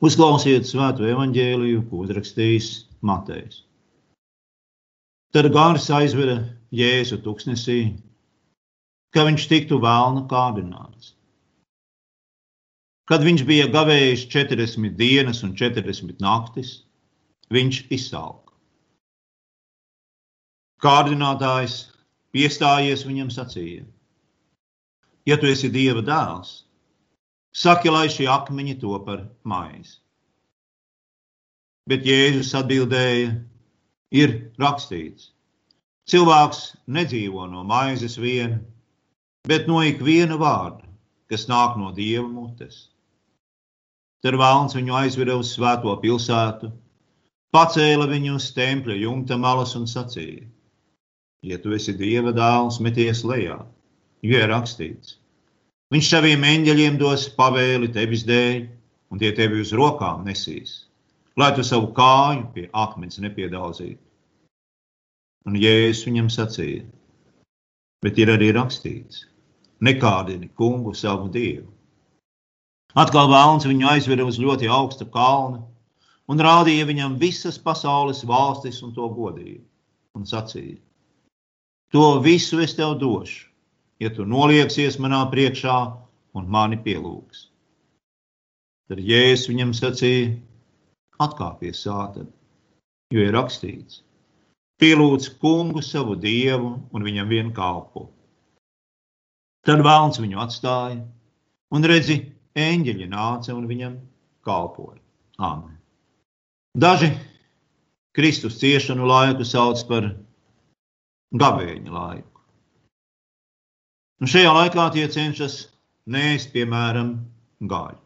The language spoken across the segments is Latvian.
Uzklausiet svēto evaņģēliju, ko uzrakstījis Matejs. Tad gāris aizveda Jēzu tuksnesī, ka viņš tiktu vēlnu kārdināts. Kad viņš bija gavējis 40 dienas un 40 naktis, viņš izsalka. Kārdinātājs piestājies viņam sacīja: Ja tu esi Dieva dēls, Saki, lai šie akmeņi to par maizi. Bet Jēzus atbildēja, ir rakstīts: Cilvēks nedzīvo no maizes viena, bet no ikviena vārda, kas nāk no dieva mutes. Tad vēlns viņu aizveda uz svēto pilsētu, pacēla viņu uz tempļa jumta malas un sacīja: Ja tu esi dieva dēls, meties lejā, jo ir rakstīts: Viņš saviem eņģeļiem dos pavēli tevis dēļ, un tie tevi uz rokām nesīs, lai tu savu kāju pie akmens nepiedauzītu. Un Jēzus viņam sacīja, bet ir arī rakstīts: nekādini kungu savu dievu. Atkal vēlns viņu aizveda uz ļoti augsta kalna un rādīja viņam visas pasaules valstis un to godību. Un sacīja: To visu es tev došu, ja tu nolieksies manā priekšā un mani pielūgs. Tad Jēzus viņam sacīja: Atkāpies, sātani, jo ir rakstīts: Pielūdz kungu savu dievu un viņam vien kalpo. Tad vēlns viņu atstāja, un redzi, eņģeļi nāca un viņam kalpoja. Amen. Daži Kristus ciešanu laiku sauc par gavēņa laiku. Un šajā laikā tie cenšas nēst, piemēram, gaļu.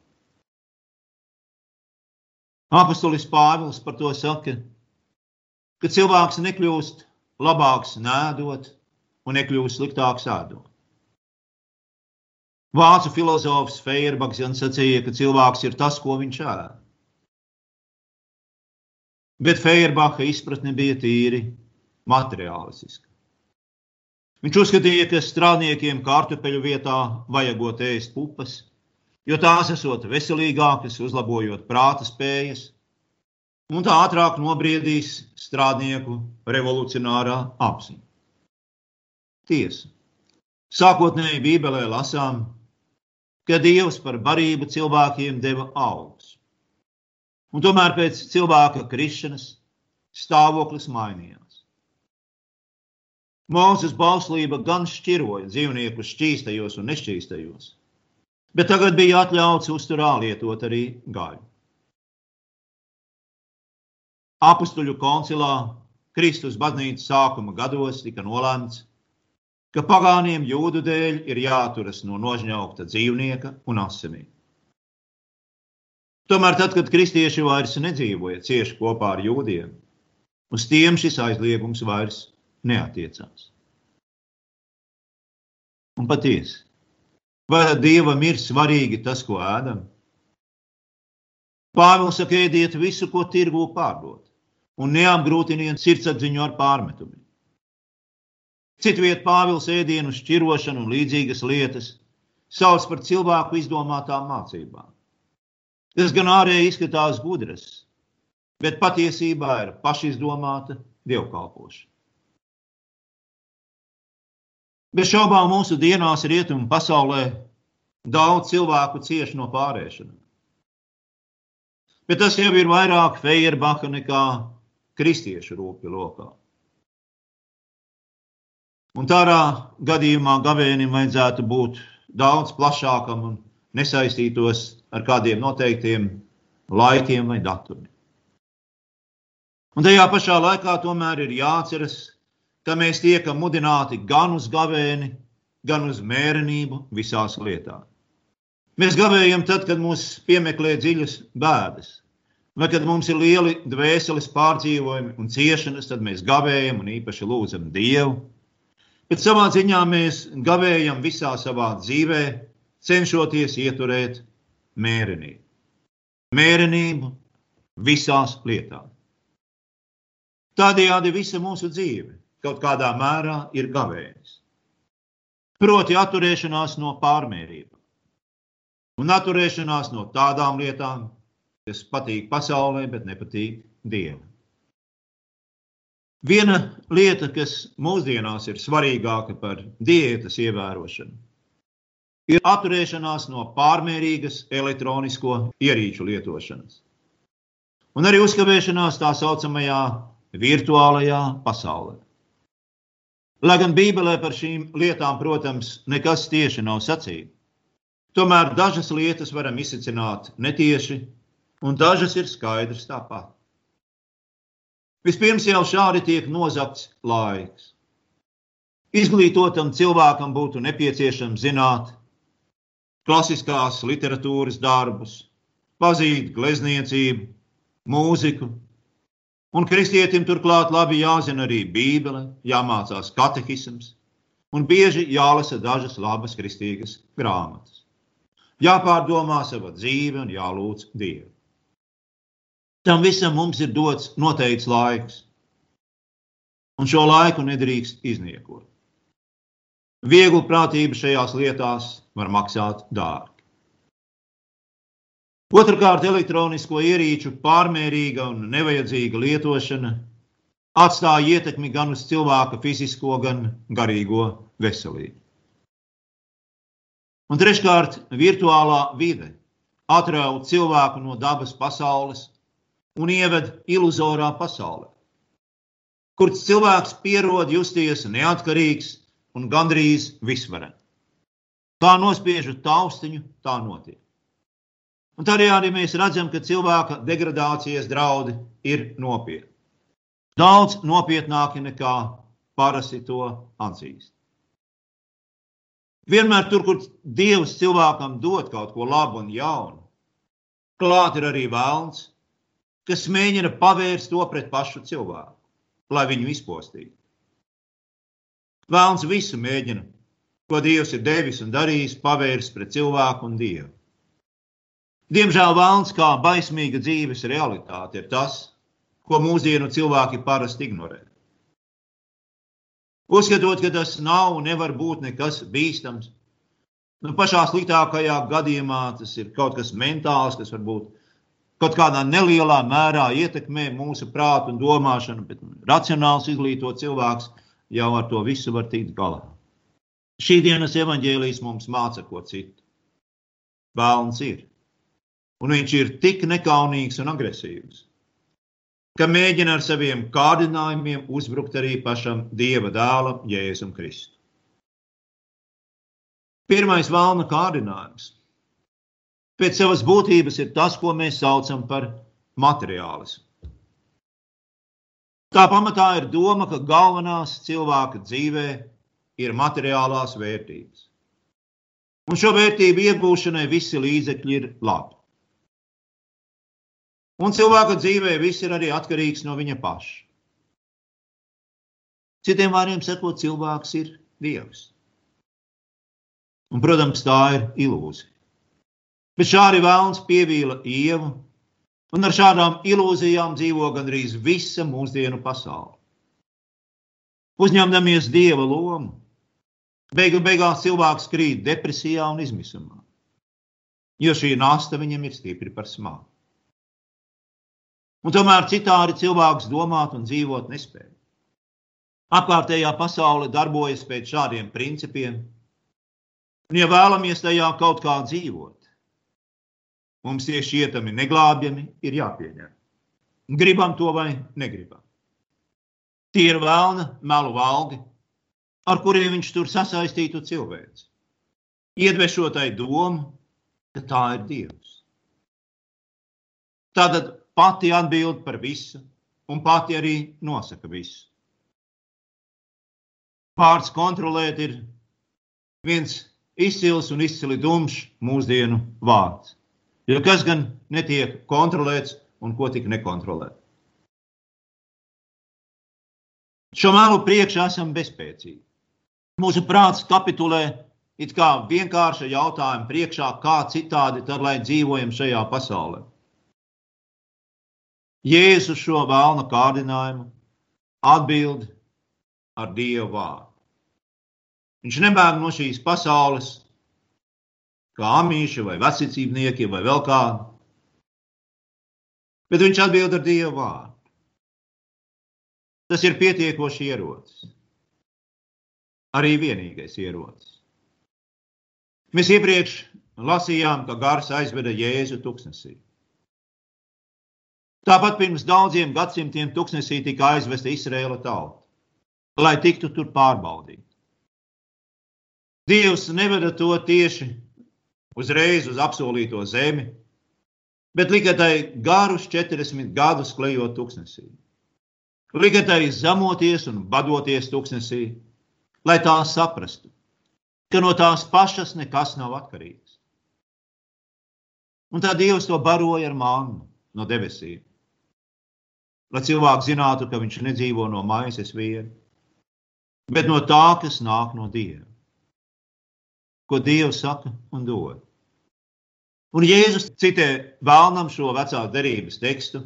Apostolis Pāvils par to saka, ka cilvēks nekļūst labāks nēdot un nekļūst sliktāks ēdot. Vācu filozofs Feirbaks sacīja, ka cilvēks ir tas, ko viņš ēd. Bet Feirbaka izpratne bija tīri materiālistiska. Viņš uzskatīja, ka strādniekiem kārtupeļu vietā vajagot ēst pupas, jo tās esot veselīgākas, uzlabojot prāta spējas, un tā ātrāk nobriedīs strādnieku revolucionārā apziņa. Tiesa. Sākotnēji Bībelē lasām, ka Dievs par barību cilvēkiem deva augus. Un tomēr pēc cilvēka krišanas stāvoklis mainījās. Mūzes bauslība gan šķiroja dzīvniekus šķīstajos un nešķīstajos, bet tagad bija atļauts uzturā lietot arī gaļu. Apustuļu koncilā Kristus baznīcas sākuma gados tika nolēmts, ka pagāniem jūdu dēļ ir jāturas no nožņaukta dzīvnieka un asinīm. Tomēr, tad, kad kristieši vairs nedzīvoja cieši kopā ar jūdiem, uz tiem šis aizliegums vairs neatiecās. Un patiesi, vai dievam ir svarīgi tas, ko ēdam? Pāvils saka, ēdiet visu, ko tirgu pārdot, un neapgrūtiniet sirdsapziņu ar pārmetumiem. Citviet Pāvils ēdienu šķirošanu un līdzīgas lietas sauc par cilvēku izdomātām mācībām. Tas gan ārēji izskatās gudras, bet patiesībā ir pašizdomāta dievkalpošana. Bez šaubām mūsu dienās rietumu pasaulē daudz cilvēku cieši no pārēšanas. Bet tas jau ir vairāk Feierbaka nekā kristiešu rūpju lokā. Un tādā gadījumā gavēnim vajadzētu būt daudz plašākam un nesaistītos ar kādiem noteiktiem laikiem vai datumiem. Un tajā pašā laikā tomēr ir jāatceras, ka mēs tiekam mudināti gan uz gavēni, gan uz mērenību visās lietās. Mēs gavējam tad, kad mūs piemeklē dziļas bēdas, vai kad mums ir lieli dvēseles pārdzīvojumi un ciešanas, tad mēs gavējam un īpaši lūdzam Dievu. Bet savā ziņā mēs gavējam visā savā dzīvē, cenšoties ieturēt mērenību. Mērenību visās lietās. Tādējādi visa mūsu dzīve kaut kādā mērā ir gavējis. Proti, atturēšanās no pārmērībām un atturēšanās no tādām lietām, kas patīk pasaulē, bet nepatīk Dievam. Viena lieta, kas mūsdienās ir svarīgāka par diētas ievērošanu, ir atturēšanās no pārmērīgas elektronisko ierīču lietošanas. Un arī uzkavēšanās tā saucamajā virtuālajā pasaulē. Lai gan Bībelē par šīm lietām, protams, nekas tieši nav sacīts, tomēr dažas lietas varam izsacināt netieši, un dažas ir skaidrs tāpat. Vispirms jau šādi tiek nozagts laiks. Izglītotam cilvēkam būtu nepieciešams zināt klasiskās literatūras darbus, pazīt glezniecību, mūziku, un kristietim turklāt labi jāzina arī Bībele, jāmācās katehisms, un bieži jālasa dažas labas kristīgas grāmatas. Jāpārdomā sava dzīve un jālūdz Dievu. Tam visam mums ir dots noteikts laiks, un šo laiku nedrīkst izniekot. Viegla prātība šajās lietās var maksāt dārgi. Otrakārt, elektronisko ierīču pārmērīga un nevajadzīga lietošana atstāja ietekmi gan uz cilvēka fizisko, gan garīgo veselību. Un treškārt, virtuālā vide atrauc cilvēku no dabas pasaules un ieved iluzorā pasaulē, kur cilvēks pierod justies neatkarīgs un gandrīz visvarens. Kā nospiežot taustiņu, tā notiek. Un arī mēs redzam, ka cilvēka degradācijas draudi ir nopietni. Daudz nopietnāki nekā parasti to atzīst. Vienmēr tur, kur Dievs cilvēkam dod kaut ko labu un jaunu, klāt ir arī vēlns, kas mēģina pavērst to pret pašu cilvēku, lai viņu izpostītu. Vēlns visu mēģina, ko Dievs ir devis un darījis, pavērst pret cilvēku un Dievu. Diemžēl vēlns kā baismīga dzīves realitāte ir tas, ko mūsdienu cilvēki parasti ignorē. Uzskatot, ka tas nav un nevar būt nekas bīstams, nu, pašā sliktākajā gadījumā tas ir kaut kas mentāls, kas varbūt kaut kādā nelielā mērā ietekmē mūsu prātu un domāšanu, bet racionāls izglītots cilvēks jau ar to visu var tikt galā. Šī dienas evaņģēlijas mums māca ko citu. Vēlns ir. Un viņš ir tik nekaunīgs un agresīvs, ka mēģina ar saviem kārdinājumiem uzbrukt arī pašam Dieva dēlam, Jēzum Kristu. Pirmais vēlna kārdinājums pēc savas būtības ir tas, ko mēs saucam par materiālismu. Tā pamatā ir doma, ka galvenās cilvēka dzīvē ir materiālās vērtības. Un šo vērtību iegūšanai visi līdzekļi ir labi. Un cilvēka dzīvē viss ir arī atkarīgs no viņa paša. Citiem vārdiem sakot, cilvēks ir dievs. Un, protams, tā ir ilūzija. Bet šādi vēlns pievīla ievu, un ar šādām ilūzijām dzīvo gandrīz visa mūsdienu pasaule. Uzņemdamies dieva lomu, beigu beigās cilvēks krīt depresijā un izmisumā, jo šī nasta viņam ir stipri par smagu. Un tomēr citādi cilvēks domāt un dzīvot nespēja. Apkārtējā pasaule darbojas pēc šādiem principiem, un, ja vēlamies tajā kaut kā dzīvot, mums tie šķietami neglābjami ir jāpieņem. Gribam to vai negribam. Tie ir vēlna melu valgi, ar kuriem viņš tur sasaistītu cilvēci. Iedvešotai domu, ka tā ir Dievs. Tātad pati atbild par visu, un pati arī nosaka visu. Pārts kontrolēt ir viens izcils un izcili dumšs mūsdienu vārds. Jo kas gan netiek kontrolēts un ko tik nekontrolē? Šo melu priekšā esam bezspēcīgi. Mūsu prāts kapitulē it kā vienkārša jautājuma priekšā, kā citādi tad, lai dzīvojam šajā pasaulē. Jēzus šo vēlna kārdinājumu atbild ar Dievu vārdu. Viņš nebēg no šīs pasaules, kā amīši vai vecicībnieki vai vēl kādi. Bet viņš atbild ar Dievu vārdu. Tas ir pietiekoši ierocis. Arī vienīgais ierocis. Mēs iepriekš lasījām, ka gars aizveda Jēzu tuksnesī. Tāpat pirms daudziem gadsimtiem tuksnesī tika aizvesta Izraēla tauta, lai tiktu tur pārbaudīta. Dievs neveda to tieši uzreiz uz apsolīto zemi, bet lika tai garus 40 gadus klejot tuksnesī. Lika tai zemoties un badoties tuksnesī, lai tā saprastu, ka no tās pašas nekas nav atkarīgs. Un tā Dievs to baroja ar mānu no debesīm. Lai cilvēks zinātu, ka viņš nedzīvo no maizes viena, bet no tā, kas nāk no Dieva. Ko Dievs saka un dod. Un Jēzus citē vēlnam šo vecā derības tekstu,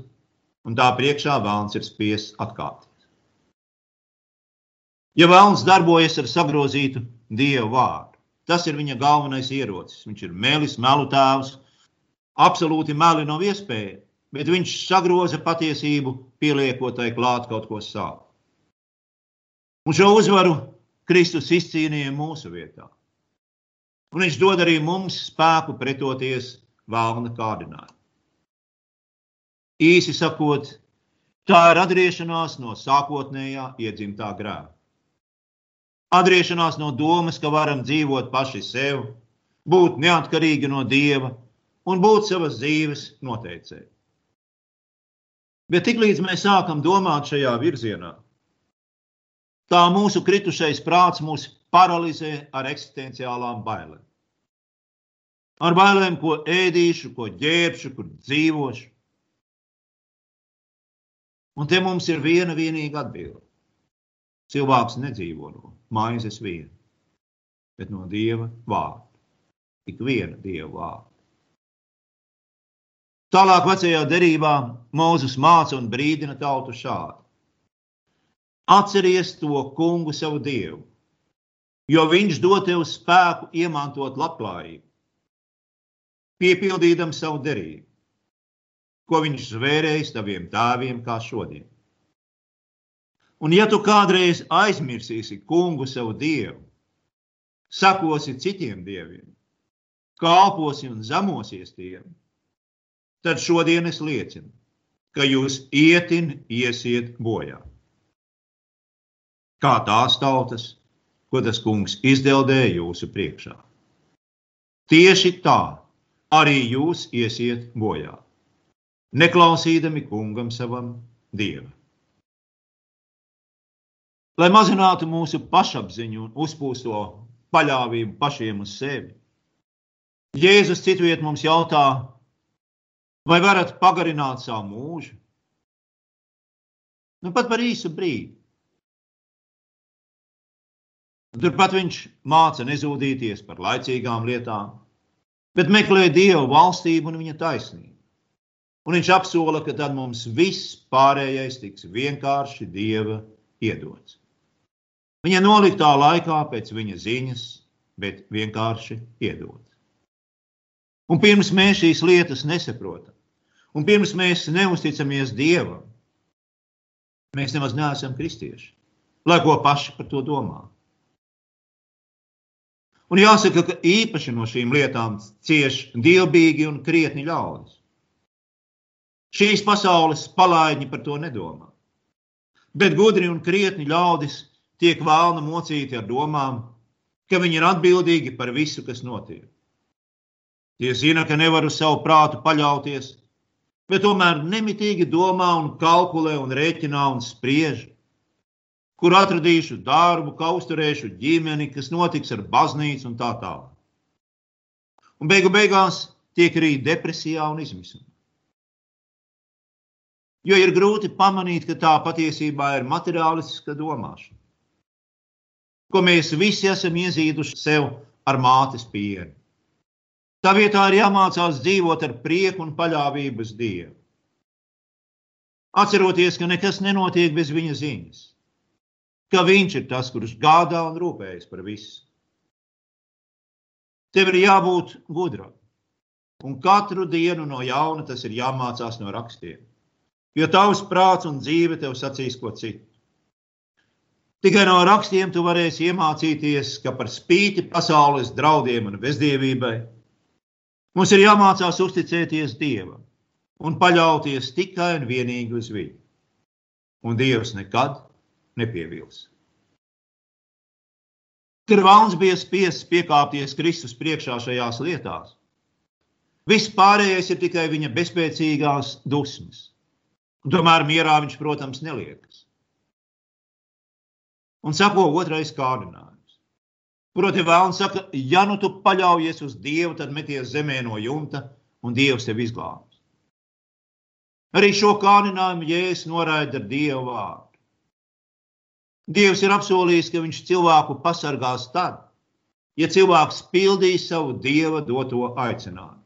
un tā priekšā vēlns ir spiests atkāpties. Ja vēlns darbojas ar sagrozītu Dieva vārdu, tas ir viņa galvenais ierocis. Viņš ir mēlis, melu tēvs, absolūti meli nav iespēja, bet viņš sagroza patiesību, pieliekot tai klāt kaut ko savu. Un šo uzvaru Kristus izcīnīja mūsu vietā. Un viņš dod arī mums spēku pretoties vēlna kārdinājumu. Īsi sakot, tā ir atgriešanās no sākotnējā iedzimtā grēka. Atgriešanās no domas, ka varam dzīvot paši sev, būt neatkarīgi no dieva un būt savas dzīves noteicēji. Bet tiklīdz mēs sākam domāt šajā virzienā, tā mūsu kritušais prāts mūs paralizē ar eksistenciālām bailēm. Ar bailēm, ko ēdīšu, ko ģērbšu, kur dzīvošu. Un te mums ir viena vienīga atbilde. Cilvēks nedzīvo no maizes viena, bet no dieva vārda. Tik viena dieva vārda. Tālāk, vecajā derībā, Mozus māca un brīdina tautu šādi: Atceries to kungu, savu dievu, jo viņš dod tev spēku iemantot labklājību, piepildīdam savu derību, ko viņš zvērējis taviem tēviem kā šodien. Un ja tu kādreiz aizmirsīsi kungu, savu dievu, sakosi citiem dieviem, kalposi un zemosies tiem, tad šodien es liecinu, ka jūs ietin iesiet bojā. Kā tās tautas, ko tas kungs izdeldēja jūsu priekšā. Tieši tā arī jūs iesiet bojā, neklausīdami kungam savam dievam. Lai mazinātu mūsu pašapziņu un uzpūsto paļāvību pašiem uz sevi, Jēzus citviet mums jautā, Vai varat pagarināt savu mūžu? Nu, pat par īsu brīdi. Turpat viņš māca nezūdīties par laicīgām lietām, bet meklē Dievu valstību un viņa taisnību. Un viņš apsola, ka tad mums viss pārējais tiks vienkārši Dieva iedots. Viņa noliktā laikā pēc viņa ziņas, bet vienkārši iedots. Un pirms mēs šīs lietas nesaprotam, Un pirms mēs neusticamies Dievam, mēs nemaz neesam kristieši, lai ko paši par to domā. Un jāsaka, ka īpaši no šīm lietām cieš dievbijīgi un krietni ļaudis. Šīs pasaules palaidņi par to nedomā. Bet gudri un krietni ļaudis tiek vēlna mocīti ar domām, ka viņi ir atbildīgi par visu, kas notiek. Tie zina, ka nevar uz savu prātu paļauties, bet tomēr nemitīgi domā un kalkulē un rēķinā un spriež, kur atradīšu darbu, kā uzturēšu ģimeni, kas notiks ar baznīcu un tā tālāk. Un beigu beigās tiek arī depresijā un izmisumā. Jo ir grūti pamanīt, ka tā patiesībā ir materiālistiska domāšana, ko mēs visi esam iezīduši sev ar mātes pieredzi. Tā vietā ir jāmācās dzīvot ar prieku un paļāvību uz Dievu. Atceroties, ka nekas nenotiek bez viņa ziņas, ka viņš ir tas, kurš gādā un rūpējas par visu. Tev ir jābūt gudram, un katru dienu no jauna tas ir jāmācās no rakstiem. Jo tavs prāts un dzīve tev sacīs ko citu. Tikai no rakstiem tu varēsi iemācīties, ka par spīti pasaules draudiem un bezdievībai mums ir jāmācās uzticēties Dievam un paļauties tikai un vienīgi uz viņu. Un Dievs nekad nepievils. Kad Vāns bija spiests piekāpties Kristus priekšā šajās lietās, viss pārējais ir tikai viņa bezspēcīgās dusmas. Tomēr mierā viņš, protams, neliekas. Un sako otrais kārdinājums. Proti, Vēlns saka, ja nu tu paļaujies uz Dievu, tad meties zemē no jumta, un Dievs tevi izglābs. Arī šo kārdinājumu Jēzus noraida ar Dievu vārdu. Dievs ir apsolījis, ka viņš cilvēku pasargās tad, ja cilvēks pildīs savu dieva doto aicinājumu.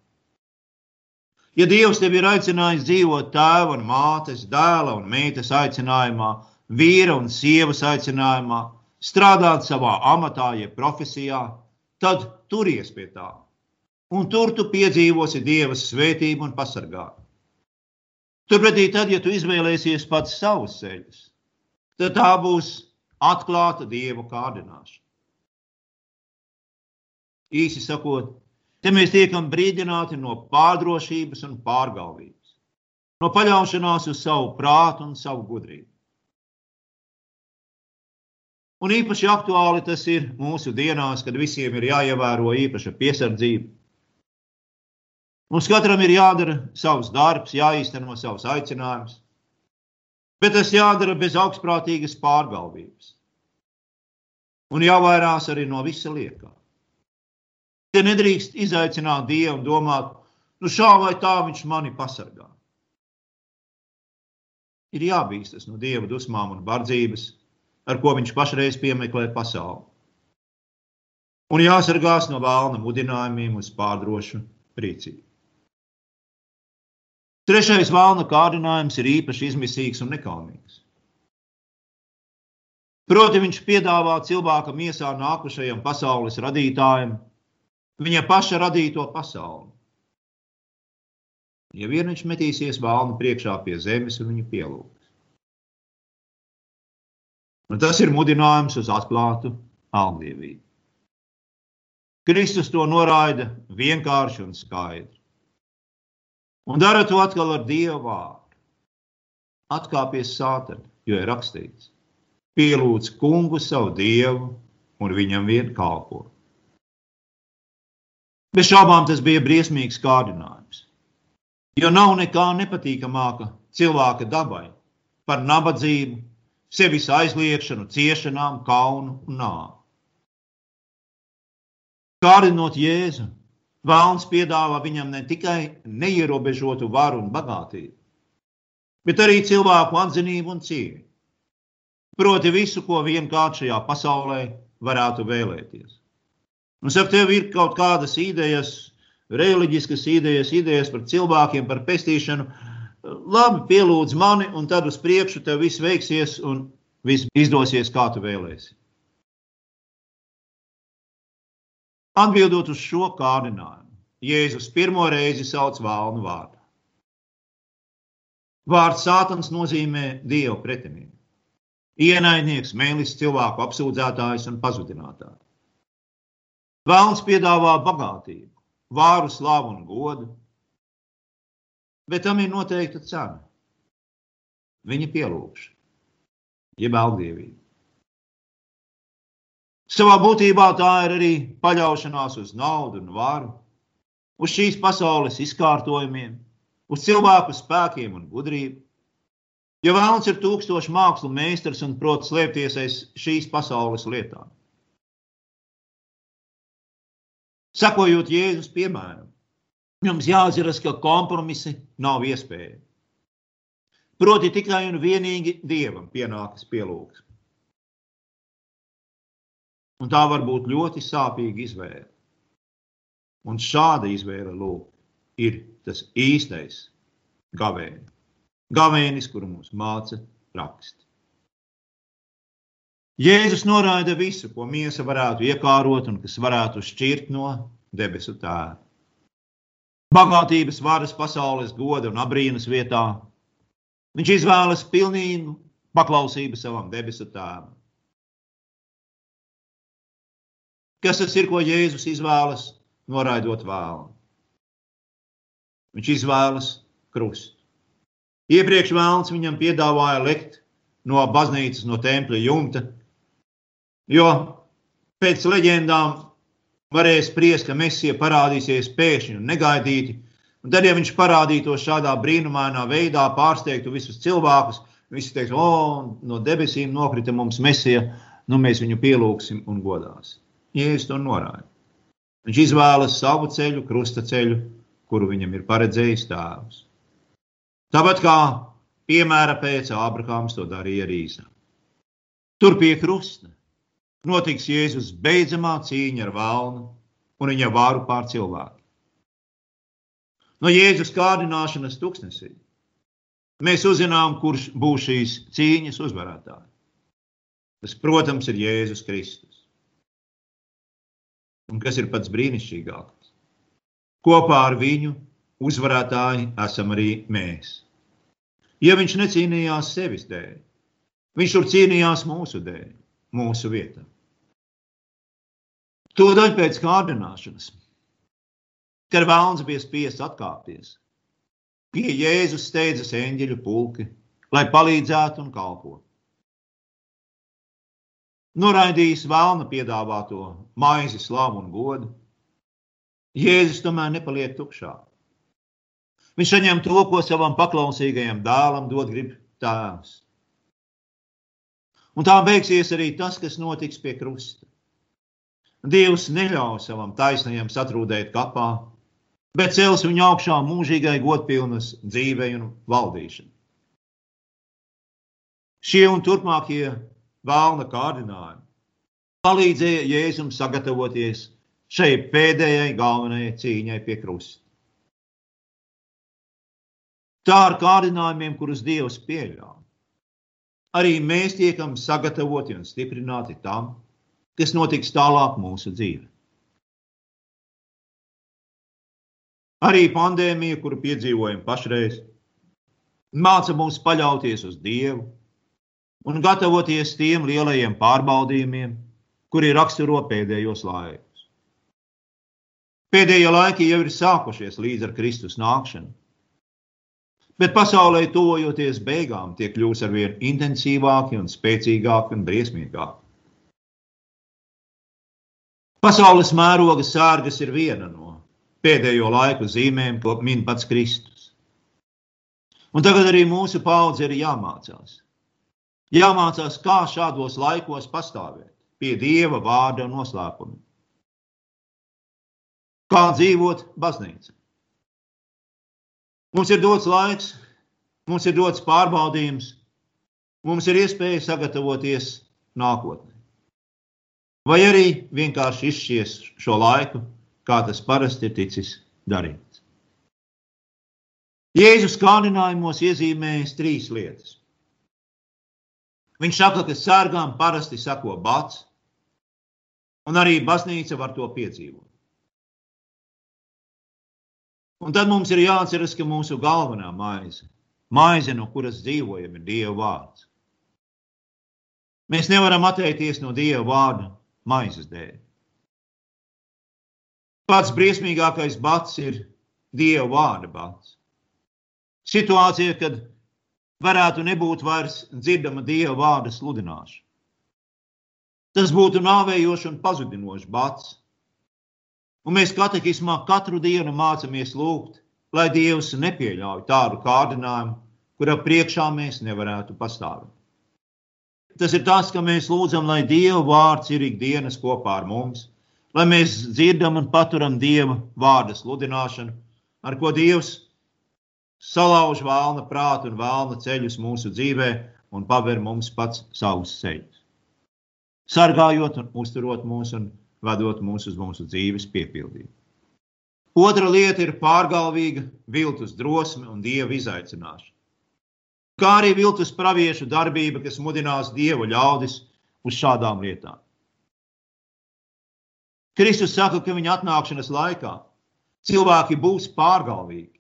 Ja Dievs tevi ir aicinājis dzīvot tēva un mātes, dēla un meitas aicinājumā, vīra un sievas aicinājumā, strādāt savā amatā, jeb profesijā, tad turies pie tā. Un tur tu piedzīvosi Dieva svētību un pasargājumu. Turpretī, tad, ja tu izvēlēsies pats savus ceļus, tad tā būs atklāta dieva kārdināšana. Īsi sakot, te mēs tiekam brīdināti no pārdrošības un pārgalvības, no paļaušanās uz savu prātu un savu gudrību. Un īpaši aktuāli tas ir mūsu dienās, kad visiem ir jāievēro īpaša piesardzība. Mums katram ir jādara savs darbs, jāīsteno savs aicinājums, bet tas jādara bez augstprātīgas pārgalvības. Un jāvairās arī no visa liekā. Te nedrīkst izaicināt Dievu un domāt, nu šā vai tā viņš mani pasargā. Ir jābīstas no Dieva dusmām un bardzības, ar ko viņš pašreiz piemeklē pasauli. Un jāsargās no vēlna mudinājumiem uz pārdrošu rīcību. Trešais vēlna kārdinājums ir īpaši izmisīgs un nekaunīgs. Proti, viņš piedāvā cilvēka miesā nākušajam pasaules radītājam viņa paša radīto pasauli. Ja vien viņš metīsies vēlnu priekšā pie zemes un viņu pielūgs. Un tas ir mudinājums uz atklātu aldievību. Kristus to noraida vienkārši un skaidri. Un dara to atkal ar Dieva vārdu. Atkāpies sātani, jo ir rakstīts: pielūdz kungu savu dievu un viņam vien kalpo. Bez šaubām tas bija briesmīgs kārdinājums. Jo nav nekā nepatīkamāka cilvēka dabai par nabadzību, sevis aizliekšanu, ciešanām, kaunu un nāvi. Kārdinot Jēzu, Vēlns piedāvā viņam ne tikai neierobežotu varu un bagātību, bet arī cilvēku atzinību un cieņu. Proti, visu, ko vienkārši šajā pasaulē varētu vēlēties. Un, ja tev ir kaut kādas idejas, reliģiskas idejas, idejas par cilvēkiem, par pestīšanu, labi, pielūdz mani, un tad uz priekšu tev viss veiksies un viss izdosies, kā tu vēlēsies. Atbildot uz šo kārdinājumu, Jēzus pirmo reizi sauc vēlnu vārdu. Vārds sātans nozīmē dievu pretinieku. Ienaidnieks, mēlis, cilvēku apsūdzētājs un pazudinātājs. Vēlns piedāvā bagātību, vāru, slavu un godu, bet tam ir noteikta cena. Viņa pielūgšana, jeb augdievība. Savā būtībā tā ir arī paļaušanās uz naudu un varu, uz šīs pasaules izkārtojumiem, uz cilvēku spēkiem un gudrību. Jo vēlams ir tūkstoši mākslu meistars un prot slēpties aiz šīs pasaules lietām. Sakojot Jēzus piemēram, jums jāatceras, ka kompromisi nav iespējami. Proti tikai un vienīgi Dievam pienākas pielūgsme. Un tā var būt ļoti sāpīga izvēle. Un šāda izvēle, lūk, ir tas īstais gavēnis. Gavēnis, kuru mums māca raksti. Jēzus noraida visu, ko miesa varētu iekārot un kas varētu šķirt no debesu tēva. Bagātības, varas, pasaules goda un abrīnas vietā. Viņš izvēlas pilnīgu paklausību savam debesu tēvam. Kas tas ir, ko Jēzus izvēlas, noraidot vēlu? Viņš izvēlas krustu. Iepriekš vēlams viņam piedāvāja likt no baznīcas, no tempļa jumta, jo pēc leģendām varēja spriest, ka Mēsija parādīsies pēkšņi un negaidīti. Un tad, ja viņš parādītos šādā brīnumainā veidā, pārsteigtu visus cilvēkus, visi teiks, o, no debesīm nokrita mums Mēsija, nu mēs viņu pielūgsim un godāsim. Jēzus to norāda. Viņš izvēlas savu ceļu, krusta ceļu, kuru viņam ir paredzējis tēvs. Tāpat kā piemēra pēc Ābrahāms to darīja arī Īsā. Tur pie krusta notiks Jēzus beidzamā cīņa ar valnu un viņa vāru pār cilvēku. No Jēzus kārdināšanas tuksnesī mēs uzzinām, kurš būs šīs cīņas uzvarētājs. Tas, protams, ir Jēzus Kristus. Un kas ir pats brīnišķīgākais? Kopā ar viņu uzvarētāji esam arī mēs. Ja viņš necīnījās sevis dēļ, viņš tur cīnījās mūsu dēļ, mūsu vietā. Tūdaļ pēc kārdināšanas, kad vēlns bija spiests atkāpties, pie Jēzus steidzas eņģeļu pulki, lai palīdzētu un kalpotu noraidījis vēlna piedāvāto maizi, slavu un godu. Jēzus tomēr nepaliek tukšā. Viņš saņem to, ko savam paklausīgajam dēlam dod grib tēvs. Un tā beigsies arī tas, kas notiks pie krusta. Dievs neļauj savam taisnajam satrūdēt kapā, bet cels viņu augšā mūžīgai godpilnas dzīvei un valdīšanai. Šie un turpmākie vēlna kārdinājumi palīdzēja Jēzum sagatavoties šai pēdējai galvenajai cīņai pie krusta. Tā ar kārdinājumiem, kurus Dievs pieļāva, arī mēs tiekam sagatavoti un stiprināti tam, kas notiks tālāk mūsu dzīvē. Arī pandēmija, kuru piedzīvojam pašreiz, māca mums paļauties uz Dievu, un gatavoties tiem lielajiem pārbaudījumiem, kuri raksturo pēdējos laikus. Pēdējie laiki jau ir sākušies līdz ar Kristus nākšanu, bet pasaulē tuvojoties beigām, tie kļūs ar vien intensīvāki un spēcīgāki un briesmīgāki. Pasaules mēroga sārgas ir viena no pēdējo laiku zīmēm, ko min pats Kristus. Un tagad arī mūsu paudze ir jāmācās Jāmācās, kā šādos laikos pastāvēt pie Dieva vārda un noslēpuma. Kā dzīvot baznīcā. Mums ir dots laiks, mums ir dots pārbaudījums, mums ir iespēja sagatavoties nākotnē. Vai arī vienkārši izšķies šo laiku, kā tas parasti ir ticis darīts. Jēzus kārdinājumos iezīmējas trīs lietas. Viņš saka, ka sārgām parasti sako bats, un arī baznīca var to piedzīvot. Un tad mums ir jāatceras, ka mūsu galvenā maize, maize, no kuras dzīvojam, ir Dieva vārds. Mēs nevaram atteikties no Dieva vārda maizes dēļ. Pats briesmīgākais bats ir Dieva vārda bats. Situācija, kad varētu nebūt vairs dzirdama Dieva vārda sludināšana. Tas būtu nāvējošs un pazudinošs bats. Un mēs katekismā katru dienu mācāmies lūgt, lai Dievs nepieļauj tādu kārdinājumu, kura priekšā mēs nevarētu pastāvēt. Tas ir tas, ka mēs lūdzam, lai Dieva vārds ir ikdienas kopā ar mums, lai mēs dzirdam un paturam Dieva vārda sludināšanu, ar ko Dievs salauž vēlna prātu un vēlna ceļus mūsu dzīvē un paver mums pats savus ceļus. Sargājot un uzturot mūs un vadot mūs uz mūsu dzīves piepildījumu. Otra lieta ir pārgalvīga viltus drosme un dieva izaicināšana. Kā arī viltus praviešu darbība, kas mudinās dievu ļaudis uz šādām lietām. Kristus saka, ka viņa atnākšanas laikā Cilvēki būs pārgalvīgi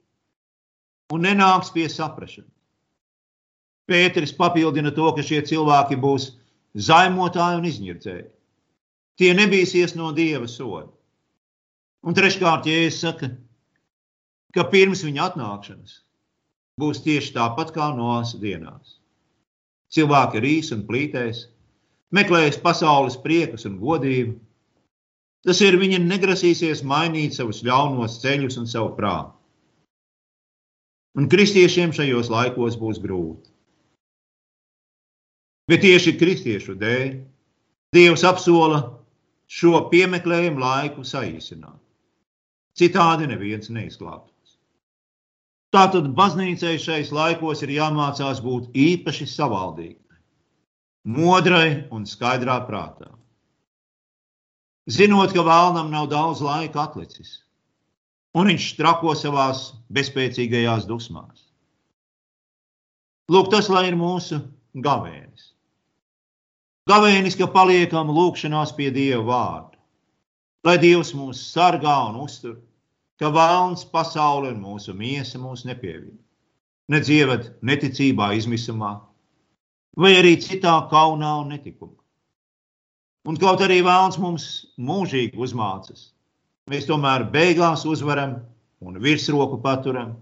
un nenāks pie saprašanas. Pēteris papildina to, ka šie cilvēki būs zaimotāji un izņirdzēji. Tie nebīsies no dieva soda. Un treškārt, ja es saku, ka pirms viņa atnākšanas būs tieši tāpat kā Noās dienās. Cilvēki rīs un plītēs, meklēs pasaules priekus un godību. Tas ir, viņi negrasīsies mainīt savus ļaunos ceļus un savu prātu. Un kristiešiem šajos laikos būs grūti. Bet tieši kristiešu dēļ Dievs apsola šo piemeklējumu laiku saīsināt. Citādi neviens neizglābtos. Tātad baznīcai šais laikos ir jāmācās būt īpaši savaldīgai, modrai un skaidrā prātā. Zinot, ka vēlnam nav daudz laika atlicis, un viņš trako savās bezspēcīgajās dusmās. Lūk, tas lai ir mūsu gavēnis. Gavēnis, ka paliekam lūkšanās pie Dieva vārda. Lai Dievs mūs sargā un uztur, ka vēlns pasaule un mūsu miesa mūs nepievīd. Nedzievat neticībā, izmisumā, vai arī citā kaunā un netikumā. Un kaut arī vēlns mums mūžīgi uzmācas, mēs tomēr beigās uzvaram un virsroku paturam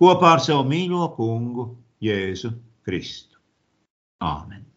kopā ar savu mīļo kungu Jēzu Kristu. Āmen!